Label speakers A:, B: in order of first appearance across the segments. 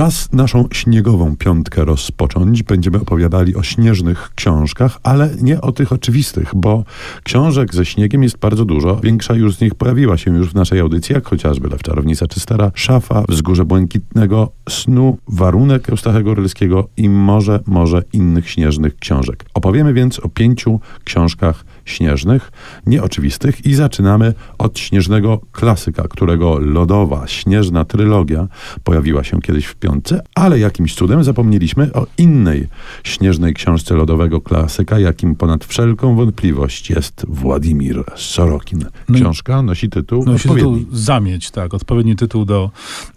A: Czas naszą śniegową piątkę rozpocząć. Będziemy opowiadali o śnieżnych książkach, ale nie o tych oczywistych, bo książek ze śniegiem jest bardzo dużo. Większa już z nich pojawiła się już w naszej audycji, jak chociażby Lew Czarownica czy Stara Szafa, Wzgórze Błękitnego, Snu, Warunek Eustachego Rylskiego i może, może innych śnieżnych książek. Opowiemy więc o pięciu książkach śnieżnych, nieoczywistych i zaczynamy od śnieżnego klasyka, którego lodowa, śnieżna trylogia pojawiła się kiedyś w piątce, ale jakimś cudem zapomnieliśmy o innej śnieżnej książce lodowego klasyka, jakim ponad wszelką wątpliwość jest Władimir Sorokin.
B: No
A: Książka nosi tytuł
B: Nosi
A: odpowiedni.
B: tytuł Zamieć, tak, odpowiedni tytuł do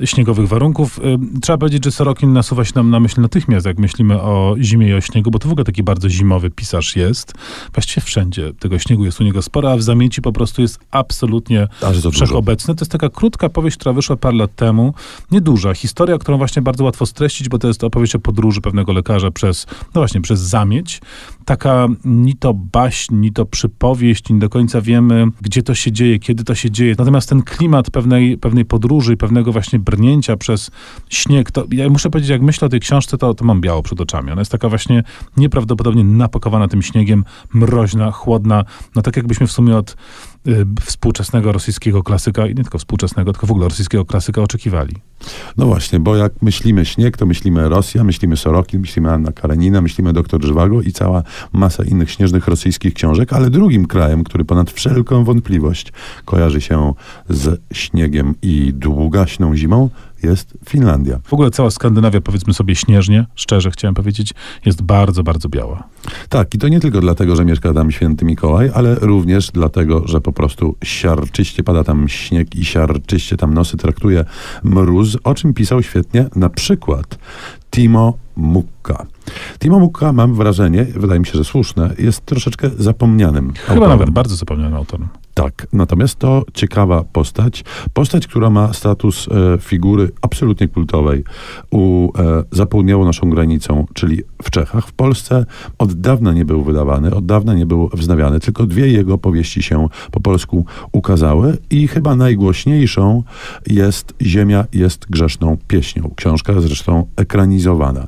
B: śniegowych warunków. Ym, Trzeba powiedzieć, że Sorokin nasuwa się nam na myśl natychmiast, jak myślimy o zimie i o śniegu, bo to w ogóle taki bardzo zimowy pisarz jest. Właściwie wszędzie tego śniegu jest u niego sporo, a w Zamieci po prostu jest absolutnie wszechobecny. To jest taka krótka powieść, która wyszła parę lat temu. Nieduża. Historia, którą właśnie bardzo łatwo streścić, bo to jest opowieść o podróży pewnego lekarza przez, no właśnie, przez Zamieć. Taka ni to baśń, ni to przypowieść, nie do końca wiemy, gdzie to się dzieje, kiedy to się dzieje. Natomiast ten klimat pewnej, pewnej podróży pewnego właśnie brnięcia przez śnieg, to ja muszę powiedzieć, jak myślę o tej książce, to, to mam biało przed oczami. Ona jest taka właśnie nieprawdopodobnie napakowana tym śniegiem, mroźna, chłodna, no tak jakbyśmy w sumie od współczesnego rosyjskiego klasyka, i nie tylko współczesnego, tylko w ogóle rosyjskiego klasyka oczekiwali.
A: No właśnie, bo jak myślimy śnieg, to myślimy Rosja, myślimy Sorokin, myślimy Anna Karenina, myślimy doktor Żwago i cała masa innych śnieżnych rosyjskich książek, ale drugim krajem, który ponad wszelką wątpliwość kojarzy się z śniegiem i długaśną zimą, jest Finlandia.
B: W ogóle cała Skandynawia, powiedzmy sobie śnieżnie, szczerze chciałem powiedzieć, jest bardzo, bardzo biała.
A: Tak, i to nie tylko dlatego, że mieszka tam święty Mikołaj, ale również dlatego, że po prostu siarczyście pada tam śnieg i siarczyście tam nosy traktuje mróz, o czym pisał świetnie na przykład Timo Mukka. Timo Mukka, mam wrażenie, wydaje mi się, że słuszne, jest troszeczkę zapomnianym
B: Chyba
A: autorem.
B: nawet bardzo zapomniany autorem.
A: Tak, natomiast to ciekawa postać. Postać, która ma status e, figury absolutnie kultowej u, e, za południową naszą granicą, czyli w Czechach. W Polsce od dawna nie był wydawany, od dawna nie był wznawiany. Tylko dwie jego powieści się po polsku ukazały i chyba najgłośniejszą jest Ziemia jest grzeszną pieśnią. Książka zresztą ekranizowana.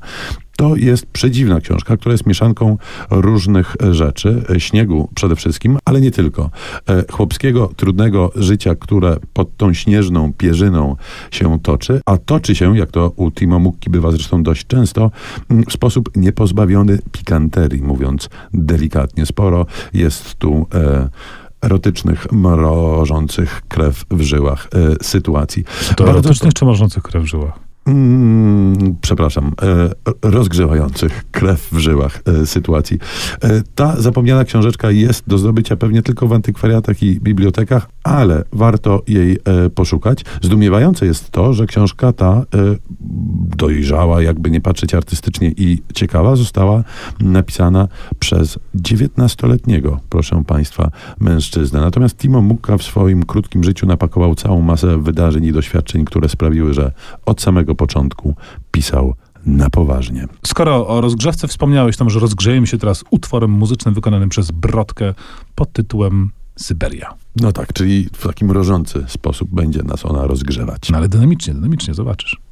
A: To jest przedziwna książka, która jest mieszanką różnych rzeczy, e, śniegu przede wszystkim, ale nie tylko. E, Chłopskiego, trudnego życia, które pod tą śnieżną pierzyną się toczy, a toczy się, jak to u Timo Mukki bywa zresztą dość często, w sposób niepozbawiony pikanterii, mówiąc delikatnie. Sporo jest tu e, erotycznych, mrożących krew w żyłach e, sytuacji.
B: To
A: Bardzo
B: erotycznych czy morzących krew w żyłach?
A: Mm, przepraszam, e, rozgrzewających krew w żyłach e, sytuacji. E, ta zapomniana książeczka jest do zdobycia pewnie tylko w antykwariatach i bibliotekach, ale warto jej poszukać. Zdumiewające jest to, że książka ta dojrzała, jakby nie patrzeć artystycznie i ciekawa, została napisana przez 19-letniego, proszę Państwa, mężczyznę. Natomiast Timo Mukka w swoim krótkim życiu napakował całą masę wydarzeń i doświadczeń, które sprawiły, że od samego początku pisał na poważnie.
B: Skoro o rozgrzewce wspomniałeś, to może rozgrzejemy się teraz utworem muzycznym wykonanym przez Brodkę pod tytułem Syberia.
A: No tak, czyli w taki mrożący sposób będzie nas ona rozgrzewać.
B: No ale dynamicznie, dynamicznie, zobaczysz.